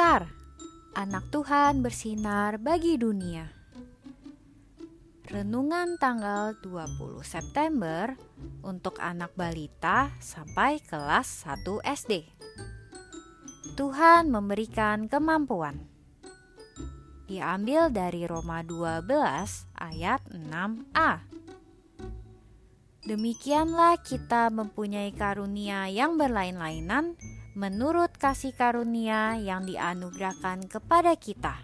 besar, anak Tuhan bersinar bagi dunia. Renungan tanggal 20 September untuk anak balita sampai kelas 1 SD. Tuhan memberikan kemampuan. Diambil dari Roma 12 ayat 6a. Demikianlah kita mempunyai karunia yang berlain-lainan menurut kasih karunia yang dianugerahkan kepada kita.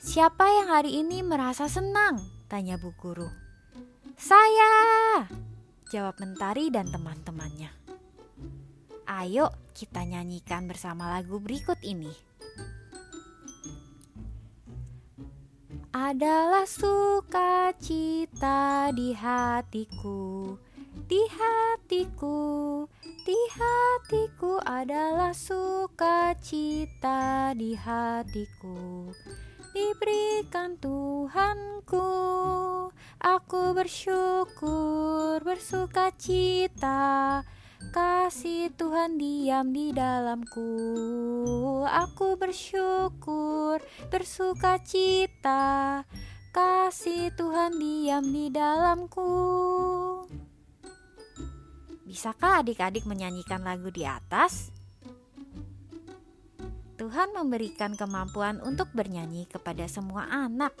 Siapa yang hari ini merasa senang? Tanya Bu Guru. Saya! Jawab Mentari dan teman-temannya. Ayo kita nyanyikan bersama lagu berikut ini. Adalah sukacita di hatiku di hatiku, di hatiku adalah sukacita di hatiku. Diberikan Tuhanku, aku bersyukur, bersukacita. Kasih Tuhan diam di dalamku. Aku bersyukur, bersukacita. Kasih Tuhan diam di dalamku. Bisakah adik-adik menyanyikan lagu di atas? Tuhan memberikan kemampuan untuk bernyanyi kepada semua anak.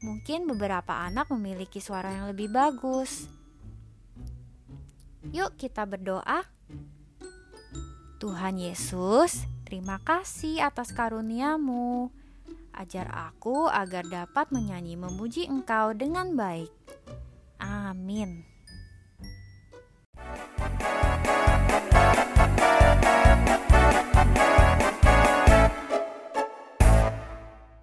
Mungkin beberapa anak memiliki suara yang lebih bagus. Yuk, kita berdoa. Tuhan Yesus, terima kasih atas karuniamu. Ajar aku agar dapat menyanyi memuji Engkau dengan baik. Amin.